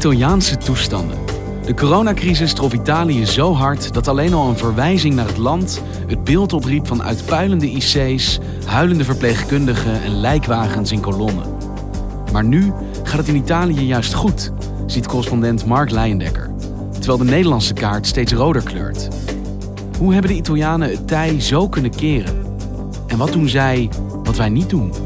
Italiaanse toestanden. De coronacrisis trof Italië zo hard dat alleen al een verwijzing naar het land het beeld opriep van uitpuilende IC's, huilende verpleegkundigen en lijkwagens in kolonnen. Maar nu gaat het in Italië juist goed, ziet correspondent Mark Leijendekker. Terwijl de Nederlandse kaart steeds roder kleurt. Hoe hebben de Italianen het tij zo kunnen keren? En wat doen zij wat wij niet doen?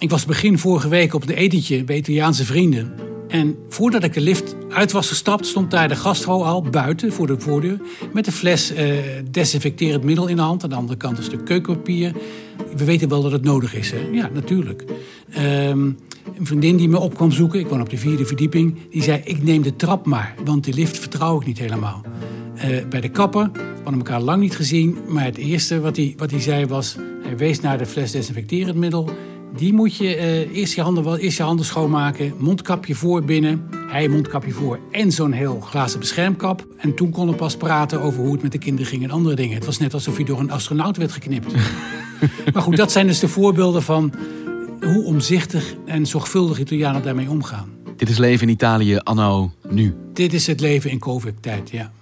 Ik was begin vorige week op een etentje bij Italiaanse vrienden. En voordat ik de lift uit was gestapt, stond daar de gastvrouw al buiten voor de voordeur. Met een fles eh, desinfecterend middel in de hand. Aan de andere kant een stuk keukenpapier. We weten wel dat het nodig is, hè? Ja, natuurlijk. Ehm, een vriendin die me op kwam zoeken, ik woon op de vierde verdieping, die zei: Ik neem de trap maar, want die lift vertrouw ik niet helemaal. Eh, bij de kapper, we hadden elkaar lang niet gezien, maar het eerste wat hij, wat hij zei was: Hij wees naar de fles desinfecterend middel. Die moet je eh, eerst, je handen, eerst je handen schoonmaken, mondkapje voor binnen, hij mondkapje voor en zo'n heel glazen beschermkap. En toen kon we pas praten over hoe het met de kinderen ging en andere dingen. Het was net alsof hij door een astronaut werd geknipt. maar goed, dat zijn dus de voorbeelden van hoe omzichtig en zorgvuldig Italianen daarmee omgaan. Dit is leven in Italië anno nu. Dit is het leven in COVID-tijd, ja.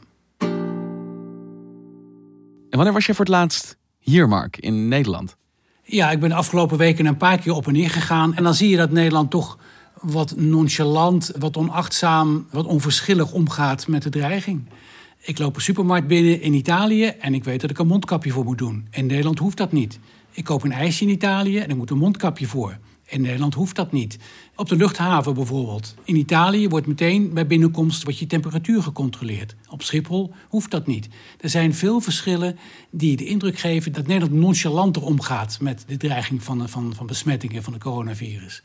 En wanneer was je voor het laatst hier, Mark, in Nederland? Ja, ik ben de afgelopen weken een paar keer op en neer gegaan. En dan zie je dat Nederland toch wat nonchalant, wat onachtzaam, wat onverschillig omgaat met de dreiging. Ik loop een supermarkt binnen in Italië en ik weet dat ik een mondkapje voor moet doen. In Nederland hoeft dat niet. Ik koop een ijsje in Italië en ik moet een mondkapje voor. In Nederland hoeft dat niet. Op de luchthaven bijvoorbeeld. In Italië wordt meteen bij binnenkomst wordt je temperatuur gecontroleerd. Op Schiphol hoeft dat niet. Er zijn veel verschillen die de indruk geven dat Nederland nonchalanter omgaat met de dreiging van, van, van besmettingen van het coronavirus.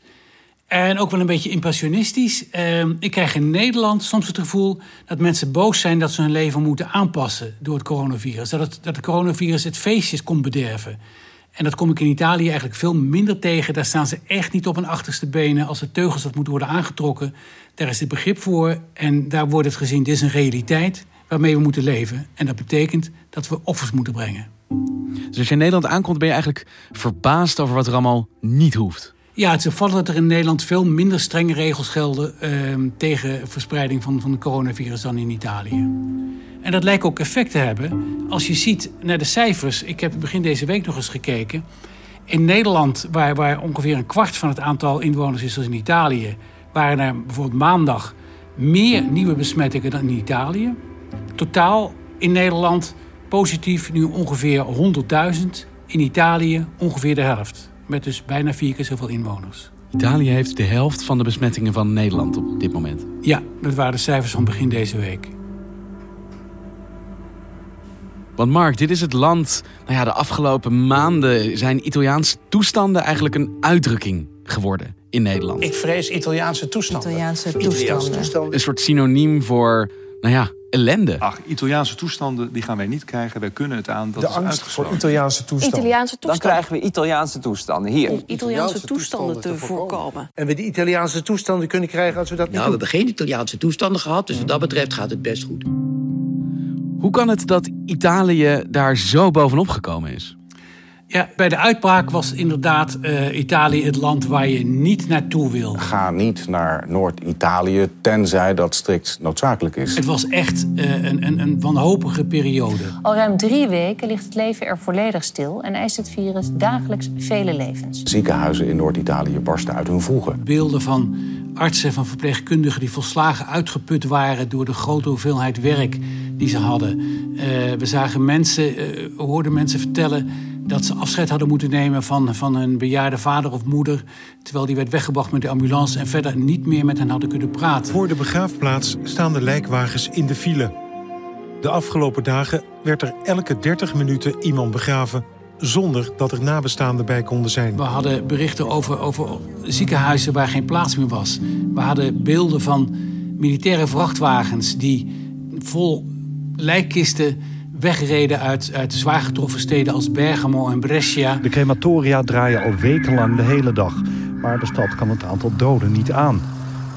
En ook wel een beetje impressionistisch. Eh, ik krijg in Nederland soms het gevoel dat mensen boos zijn dat ze hun leven moeten aanpassen door het coronavirus. Dat het, dat coronavirus het feestjes komt bederven. En dat kom ik in Italië eigenlijk veel minder tegen. Daar staan ze echt niet op hun achterste benen als de teugels dat moeten worden aangetrokken. Daar is het begrip voor en daar wordt het gezien. Dit is een realiteit waarmee we moeten leven. En dat betekent dat we offers moeten brengen. Dus als je in Nederland aankomt, ben je eigenlijk verbaasd over wat er allemaal niet hoeft. Ja, het is opvallend dat er in Nederland veel minder strenge regels gelden eh, tegen verspreiding van, van het coronavirus dan in Italië. En dat lijkt ook effect te hebben. Als je ziet naar de cijfers, ik heb begin deze week nog eens gekeken. In Nederland, waar, waar ongeveer een kwart van het aantal inwoners is als in Italië, waren er bijvoorbeeld maandag meer nieuwe besmettingen dan in Italië. Totaal in Nederland positief nu ongeveer 100.000. In Italië ongeveer de helft. Met dus bijna vier keer zoveel inwoners. Italië heeft de helft van de besmettingen van Nederland op dit moment. Ja, dat waren de cijfers van begin deze week. Want Mark, dit is het land. Nou ja, de afgelopen maanden zijn Italiaanse toestanden eigenlijk een uitdrukking geworden in Nederland. Ik vrees Italiaanse toestanden. Italiaanse toestanden. Een soort synoniem voor, nou ja, ellende. Ach, Italiaanse toestanden die gaan wij niet krijgen. Wij kunnen het aan. Dat De is angst uitgesloten. voor Italiaanse toestanden. Italiaanse Dan toestanden. krijgen we Italiaanse toestanden hier. Om Italiaanse toestanden te voorkomen. En we die Italiaanse toestanden kunnen krijgen als we dat niet Nou, we doen. hebben geen Italiaanse toestanden gehad, dus wat dat betreft gaat het best goed. Hoe kan het dat Italië daar zo bovenop gekomen is? Ja, bij de uitbraak was inderdaad uh, Italië het land waar je niet naartoe wil. Ga niet naar Noord-Italië, tenzij dat strikt noodzakelijk is. Het was echt uh, een, een, een wanhopige periode. Al ruim drie weken ligt het leven er volledig stil en eist het virus dagelijks vele levens. Ziekenhuizen in Noord-Italië barsten uit hun voegen. Beelden van artsen, van verpleegkundigen die volslagen uitgeput waren door de grote hoeveelheid werk die ze hadden. Uh, we zagen mensen, hoorden mensen vertellen dat ze afscheid hadden moeten nemen van, van hun bejaarde vader of moeder. Terwijl die werd weggebracht met de ambulance en verder niet meer met hen hadden kunnen praten. Voor de begraafplaats staan de lijkwagens in de file. De afgelopen dagen werd er elke 30 minuten iemand begraven zonder dat er nabestaanden bij konden zijn. We hadden berichten over, over ziekenhuizen waar geen plaats meer was. We hadden beelden van militaire vrachtwagens die vol lijkkisten wegreden uit, uit zwaar getroffen steden als Bergamo en Brescia. De crematoria draaien al wekenlang de hele dag. Maar de stad kan het aantal doden niet aan.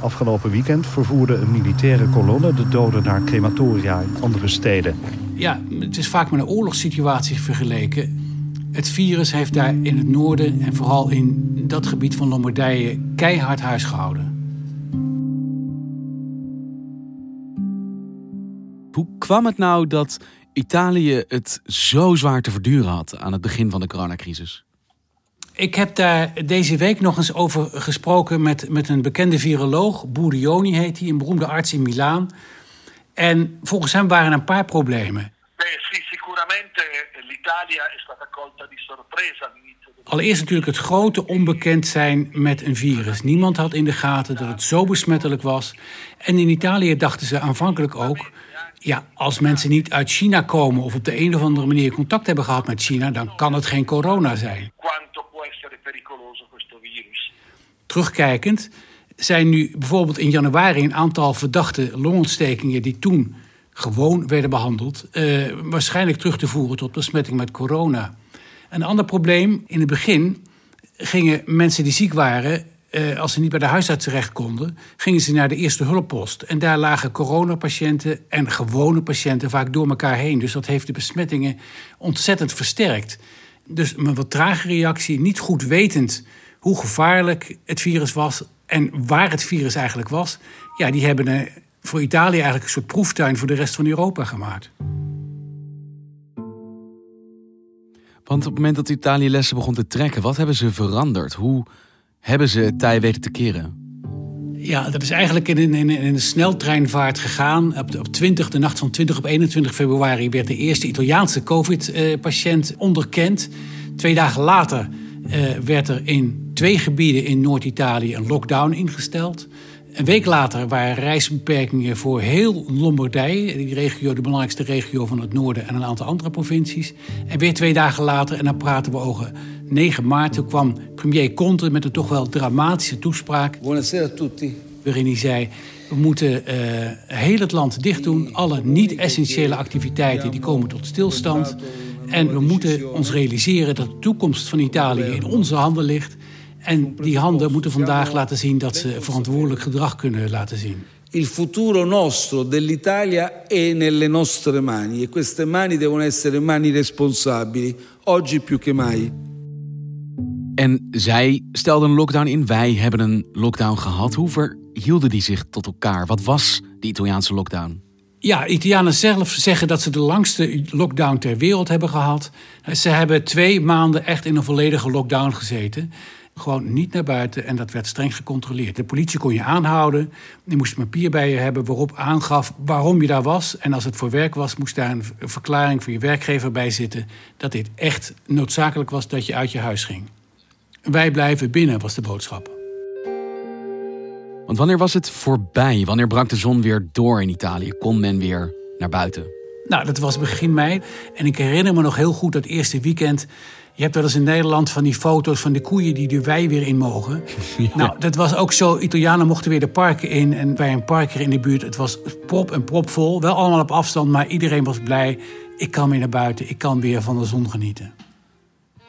Afgelopen weekend vervoerde een militaire kolonne de doden naar crematoria in andere steden. Ja, het is vaak met een oorlogssituatie vergeleken. Het virus heeft daar in het noorden en vooral in dat gebied van Lombardije keihard huis gehouden. Hoe kwam het nou dat Italië het zo zwaar te verduren had aan het begin van de coronacrisis? Ik heb daar deze week nog eens over gesproken met, met een bekende viroloog. Burioni heet hij, een beroemde arts in Milaan. En volgens hem waren er een paar problemen. Allereerst natuurlijk het grote onbekend zijn met een virus. Niemand had in de gaten dat het zo besmettelijk was. En in Italië dachten ze aanvankelijk ook ja, als mensen niet uit China komen of op de een of andere manier contact hebben gehad met China, dan kan het geen corona zijn. Terugkijkend zijn nu bijvoorbeeld in januari een aantal verdachte longontstekingen die toen gewoon werden behandeld, uh, waarschijnlijk terug te voeren tot besmetting met corona. Een ander probleem, in het begin gingen mensen die ziek waren eh, als ze niet bij de huisarts terecht konden, gingen ze naar de eerste hulppost. En daar lagen coronapatiënten en gewone patiënten vaak door elkaar heen. Dus dat heeft de besmettingen ontzettend versterkt. Dus een wat trage reactie, niet goed wetend hoe gevaarlijk het virus was en waar het virus eigenlijk was. Ja, die hebben voor Italië eigenlijk een soort proeftuin voor de rest van Europa gemaakt. Want op het moment dat Italië lessen begon te trekken, wat hebben ze veranderd? Hoe hebben ze het tij weten te keren? Ja, dat is eigenlijk in, in, een sneltreinvaart gegaan. Op, op 20, de nacht van 20 op 21 februari werd de eerste Italiaanse COVID-patiënt onderkend. Twee dagen later uh, werd er in twee gebieden in Noord-Italië een lockdown ingesteld. Een week later waren reisbeperkingen voor heel Lombardije, die regio, de belangrijkste regio van het noorden en een aantal andere provincies. En weer twee dagen later, en dan praten we over 9 maart, toen kwam premier Conte met een toch wel dramatische toespraak. Buonasera a tutti. Waarin hij zei, we moeten uh, heel het land dicht doen. Alle niet-essentiële activiteiten die komen tot stilstand. En we moeten ons realiseren dat de toekomst van Italië in onze handen ligt. En die handen moeten vandaag laten zien dat ze verantwoordelijk gedrag kunnen laten zien. Il futuro nostro dell'Italia è nelle nostre mani e queste mani devono essere mani responsabili, oggi più che mai. En zij stelden een lockdown in, wij hebben een lockdown gehad. Hoe verhielden die zich tot elkaar? Wat was die Italiaanse lockdown? Ja, Italianen zelf zeggen dat ze de langste lockdown ter wereld hebben gehad. Ze hebben twee maanden echt in een volledige lockdown gezeten. Gewoon niet naar buiten en dat werd streng gecontroleerd. De politie kon je aanhouden. Je moest een papier bij je hebben waarop aangaf waarom je daar was. En als het voor werk was, moest daar een verklaring voor je werkgever bij zitten. dat dit echt noodzakelijk was dat je uit je huis ging. Wij blijven binnen, was de boodschap. Want wanneer was het voorbij? Wanneer brak de zon weer door in Italië? Kon men weer naar buiten? Nou, dat was begin mei. En ik herinner me nog heel goed dat eerste weekend. Je hebt wel eens in Nederland van die foto's van de koeien die de wei weer in mogen. Nou, dat was ook zo. Italianen mochten weer de parken in. En bij een parker in de buurt, het was prop en propvol. Wel allemaal op afstand, maar iedereen was blij. Ik kan weer naar buiten, ik kan weer van de zon genieten.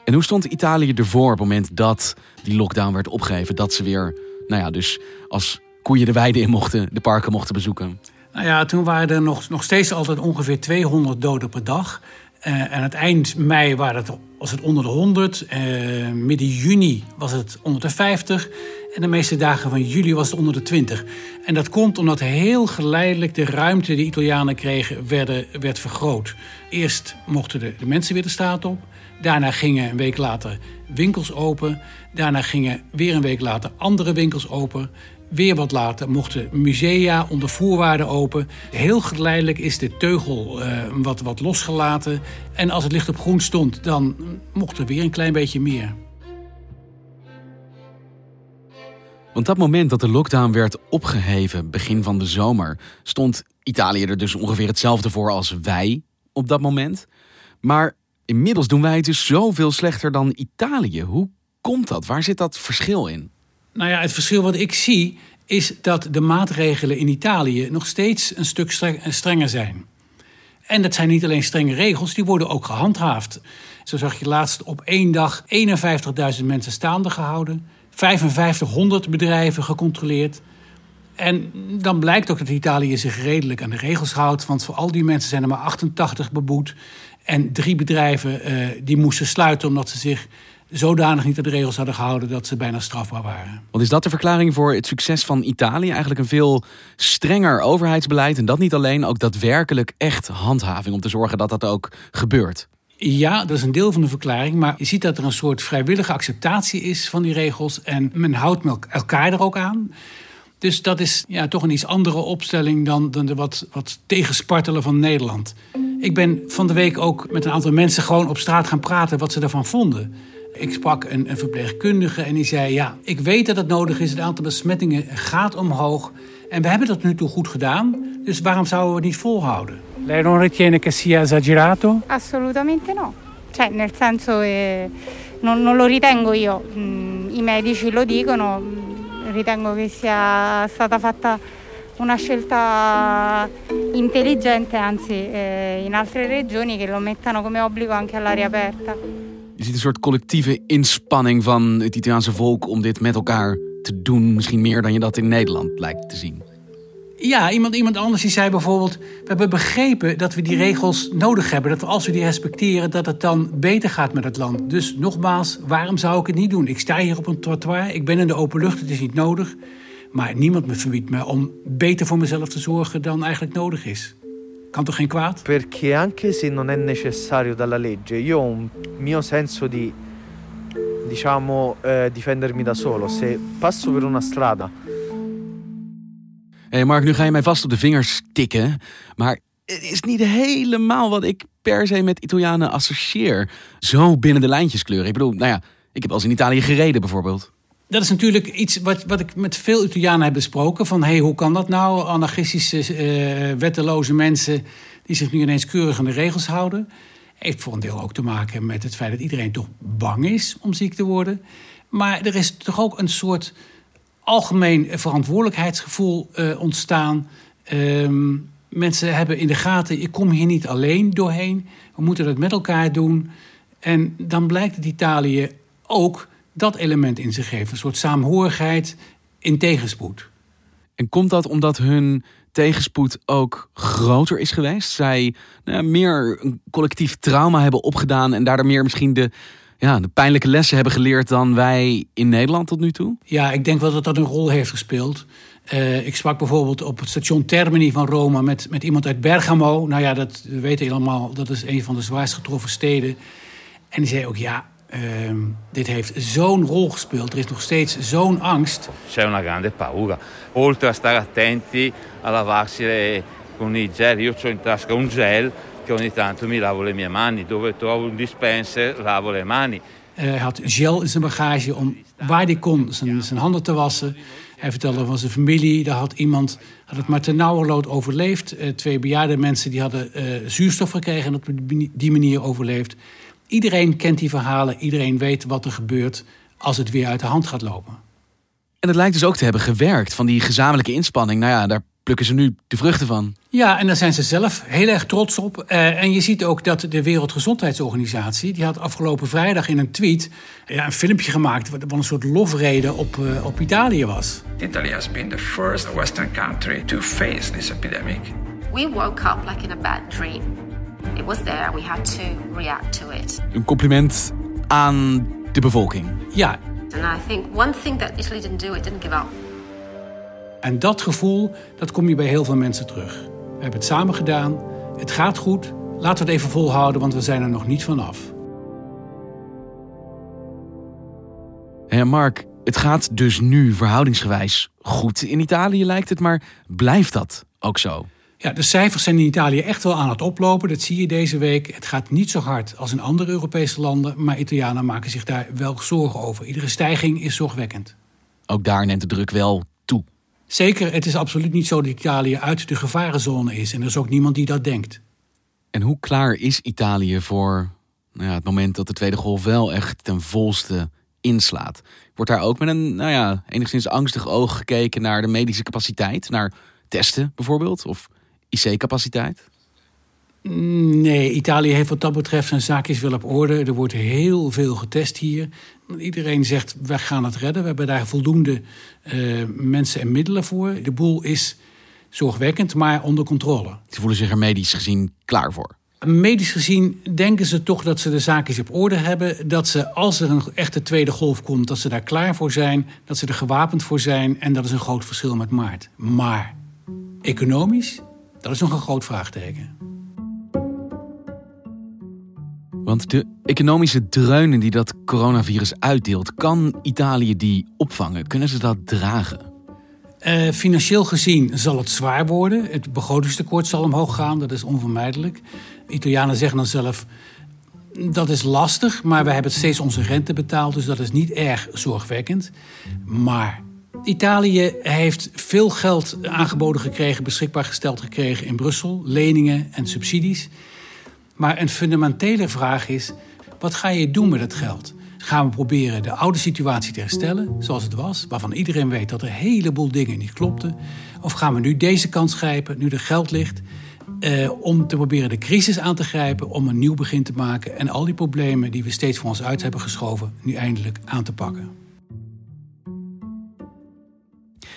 En hoe stond Italië ervoor op het moment dat die lockdown werd opgegeven? Dat ze weer, nou ja, dus als koeien de weide in mochten, de parken mochten bezoeken? Nou ja, toen waren er nog, nog steeds altijd ongeveer 200 doden per dag. Uh, en het eind mei het, was het onder de 100. Uh, midden juni was het onder de 50. En de meeste dagen van juli was het onder de 20. En dat komt omdat heel geleidelijk de ruimte die Italianen kregen werd vergroot. Eerst mochten de, de mensen weer de straat op. Daarna gingen een week later winkels open. Daarna gingen weer een week later andere winkels open. Weer wat later mochten musea onder voorwaarden open. Heel geleidelijk is de teugel uh, wat, wat losgelaten. En als het licht op groen stond, dan mocht er weer een klein beetje meer. Want dat moment dat de lockdown werd opgeheven, begin van de zomer, stond Italië er dus ongeveer hetzelfde voor als wij op dat moment. Maar inmiddels doen wij het dus zoveel slechter dan Italië. Hoe komt dat? Waar zit dat verschil in? Nou ja, het verschil wat ik zie is dat de maatregelen in Italië nog steeds een stuk strenger zijn. En dat zijn niet alleen strenge regels, die worden ook gehandhaafd. Zo zag je laatst op één dag 51.000 mensen staande gehouden, 5500 bedrijven gecontroleerd. En dan blijkt ook dat Italië zich redelijk aan de regels houdt, want voor al die mensen zijn er maar 88 beboet. En drie bedrijven uh, die moesten sluiten omdat ze zich zodanig niet aan de regels hadden gehouden dat ze bijna strafbaar waren. Want is dat de verklaring voor het succes van Italië? Eigenlijk een veel strenger overheidsbeleid en dat niet alleen, ook daadwerkelijk echt handhaving om te zorgen dat dat ook gebeurt. Ja, dat is een deel van de verklaring. Maar je ziet dat er een soort vrijwillige acceptatie is van die regels. En men houdt elkaar er ook aan. Dus dat is ja, toch een iets andere opstelling dan, dan de wat, wat tegenspartelen van Nederland. Ik ben van de week ook met een aantal mensen gewoon op straat gaan praten wat ze ervan vonden. Ik sprak een, een verpleegkundige en die zei: Ja, ik weet dat het nodig is. Het aantal besmettingen gaat omhoog. En we hebben dat nu toe goed gedaan. Dus waarom zouden we het niet volhouden? Lei non ritiene che sia esagerato? Assolutamente no. Cioè, nel senso, eh, non, non, lo ritengo io. Mm, I medici lo dicono. Ritengo che sia stata fatta una scelta intelligente, anzi, eh, in altre regioni che lo mettano come obbligo anche all'aria aperta. Je ziet een soort collectieve inspanning van het Italiaanse volk om dit met elkaar te doen. Misschien meer dan je dat in Nederland lijkt te zien. Ja, iemand, iemand anders die zei bijvoorbeeld... we hebben begrepen dat we die regels nodig hebben. Dat als we die respecteren, dat het dan beter gaat met het land. Dus nogmaals, waarom zou ik het niet doen? Ik sta hier op een trottoir, ik ben in de open lucht, het is niet nodig. Maar niemand me verbiedt me om beter voor mezelf te zorgen dan eigenlijk nodig is. Kan toch geen kwaad? Perché anche se non è necessario dalla legge, io ho un mio senso di, diciamo, eh, difendermi da solo. Se passo per una strada... Mark, nu ga je mij vast op de vingers tikken. Maar het is niet helemaal wat ik per se met Italianen associeer. Zo binnen de lijntjes kleuren. Ik bedoel, nou ja, ik heb als in Italië gereden bijvoorbeeld dat is natuurlijk iets wat, wat ik met veel Italianen heb besproken. Van hey, hoe kan dat nou? Anarchistische, uh, wetteloze mensen die zich nu ineens keurig aan de regels houden. Heeft voor een deel ook te maken met het feit dat iedereen toch bang is om ziek te worden. Maar er is toch ook een soort algemeen verantwoordelijkheidsgevoel uh, ontstaan. Uh, mensen hebben in de gaten, ik kom hier niet alleen doorheen. We moeten dat met elkaar doen. En dan blijkt dat Italië ook dat element in zich heeft. Een soort saamhorigheid in tegenspoed. En komt dat omdat hun tegenspoed ook groter is geweest? Zij nou, meer een collectief trauma hebben opgedaan en daardoor meer misschien de, ja, de pijnlijke lessen hebben geleerd dan wij in Nederland tot nu toe? Ja, ik denk wel dat dat een rol heeft gespeeld. Uh, ik sprak bijvoorbeeld op het station Termini van Rome met, met iemand uit Bergamo. Nou ja, dat we weten helemaal, dat is een van de zwaarst getroffen steden. En die zei ook, ja, Uh, dit heeft zo'n rol gespeeld. Er is nog steeds zo'n angst. C'è una grande paura. Oltre a stare attenti a lavarsi con i gel. Io ho in tasca un gel che ogni tanto mi lavo le mie mani. Dove trovo un dispenser lavo le mani. Uh, hij had gel in zijn bagage om waar hij kon zijn, zijn handen te wassen. Hij vertelde van zijn familie. Daar had iemand had het maar ternauwernood overleefd. Uh, twee bejaarde mensen die hadden uh, zuurstof gekregen en op die manier overleefd. Iedereen kent die verhalen, iedereen weet wat er gebeurt als het weer uit de hand gaat lopen. En het lijkt dus ook te hebben gewerkt van die gezamenlijke inspanning. Nou ja, daar plukken ze nu de vruchten van. Ja, en daar zijn ze zelf heel erg trots op. Uh, en je ziet ook dat de Wereldgezondheidsorganisatie... die had afgelopen vrijdag in een tweet ja, een filmpje gemaakt... wat een soort lofrede op, uh, op Italië was. Italy has been the first Western country to face this epidemic. We woke up like in a bad dream. It was there. We had to react to it. Een compliment aan de bevolking. Ja. And I think one thing that Italy didn't do, it didn't give up. En dat gevoel, dat kom je bij heel veel mensen terug. We hebben het samen gedaan. Het gaat goed. Laten we het even volhouden, want we zijn er nog niet vanaf. Hé Mark, het gaat dus nu verhoudingsgewijs goed in Italië lijkt het, maar blijft dat ook zo? Ja, de cijfers zijn in Italië echt wel aan het oplopen. Dat zie je deze week. Het gaat niet zo hard als in andere Europese landen, maar Italianen maken zich daar wel zorgen over. Iedere stijging is zorgwekkend. Ook daar neemt de druk wel. Zeker, het is absoluut niet zo dat Italië uit de gevarenzone is. En er is ook niemand die dat denkt. En hoe klaar is Italië voor nou ja, het moment dat de tweede golf wel echt ten volste inslaat? Wordt daar ook met een nou ja, enigszins angstig oog gekeken naar de medische capaciteit? Naar testen bijvoorbeeld? Of IC-capaciteit? Nee, Italië heeft wat dat betreft zijn zaakjes wel op orde. Er wordt heel veel getest hier. Iedereen zegt, we gaan het redden. We hebben daar voldoende uh, mensen en middelen voor. De boel is zorgwekkend, maar onder controle. Ze voelen zich er medisch gezien klaar voor. Medisch gezien denken ze toch dat ze de zaakjes op orde hebben. Dat ze, als er een echte tweede golf komt, dat ze daar klaar voor zijn. Dat ze er gewapend voor zijn. En dat is een groot verschil met maart. Maar economisch, dat is nog een groot vraagteken. Want de economische dreunen die dat coronavirus uitdeelt, kan Italië die opvangen? Kunnen ze dat dragen? Uh, financieel gezien zal het zwaar worden. Het begrotingstekort zal omhoog gaan, dat is onvermijdelijk. Italianen zeggen dan zelf, dat is lastig, maar we hebben steeds onze rente betaald, dus dat is niet erg zorgwekkend. Maar Italië heeft veel geld aangeboden gekregen, beschikbaar gesteld gekregen in Brussel, leningen en subsidies. Maar een fundamentele vraag is: wat ga je doen met het geld? Gaan we proberen de oude situatie te herstellen, zoals het was, waarvan iedereen weet dat er een heleboel dingen niet klopten? Of gaan we nu deze kans grijpen, nu er geld ligt, eh, om te proberen de crisis aan te grijpen, om een nieuw begin te maken en al die problemen die we steeds voor ons uit hebben geschoven, nu eindelijk aan te pakken?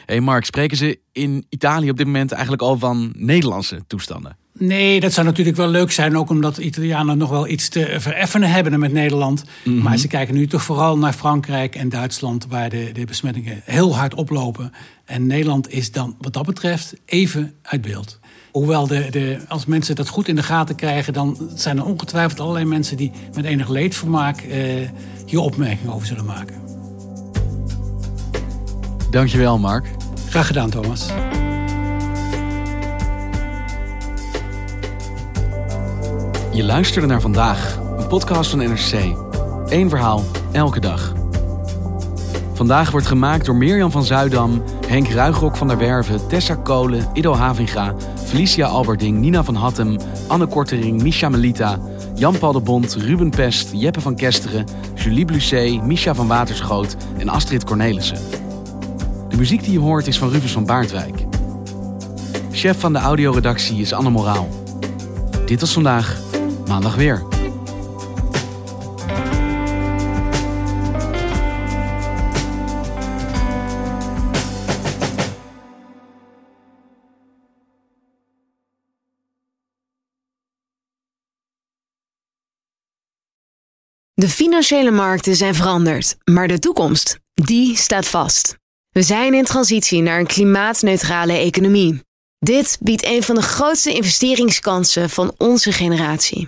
Hey Mark, spreken ze in Italië op dit moment eigenlijk al van Nederlandse toestanden? Nee, dat zou natuurlijk wel leuk zijn, ook omdat de Italianen nog wel iets te vereffenen hebben met Nederland. Mhm. Maar ze kijken nu toch vooral naar Frankrijk en Duitsland, waar de, de besmettingen heel hard oplopen. En Nederland is dan wat dat betreft even uit beeld. Hoewel de, de, als mensen dat goed in de gaten krijgen, dan zijn er ongetwijfeld allerlei mensen die met enig leedvermaak eh, hier opmerkingen over zullen maken. Dankjewel, Mark. Graag gedaan, Thomas. Je luisterde naar vandaag, een podcast van NRC. Eén verhaal, elke dag. Vandaag wordt gemaakt door Mirjam van Zuidam, Henk Ruigrok van der Werven, Tessa Kolen, Ido Havinga, Felicia Alberding, Nina van Hattem, Anne Kortering, Misha Melita, Jan-Paul de Bond, Ruben Pest, Jeppe van Kesteren, Julie Blusset, Misha van Waterschoot en Astrid Cornelissen. De muziek die je hoort is van Rufus van Baardwijk. Chef van de audioredactie is Anne Moraal. Dit was vandaag, maandag weer. De financiële markten zijn veranderd, maar de toekomst, die staat vast. We zijn in transitie naar een klimaatneutrale economie. Dit biedt een van de grootste investeringskansen van onze generatie.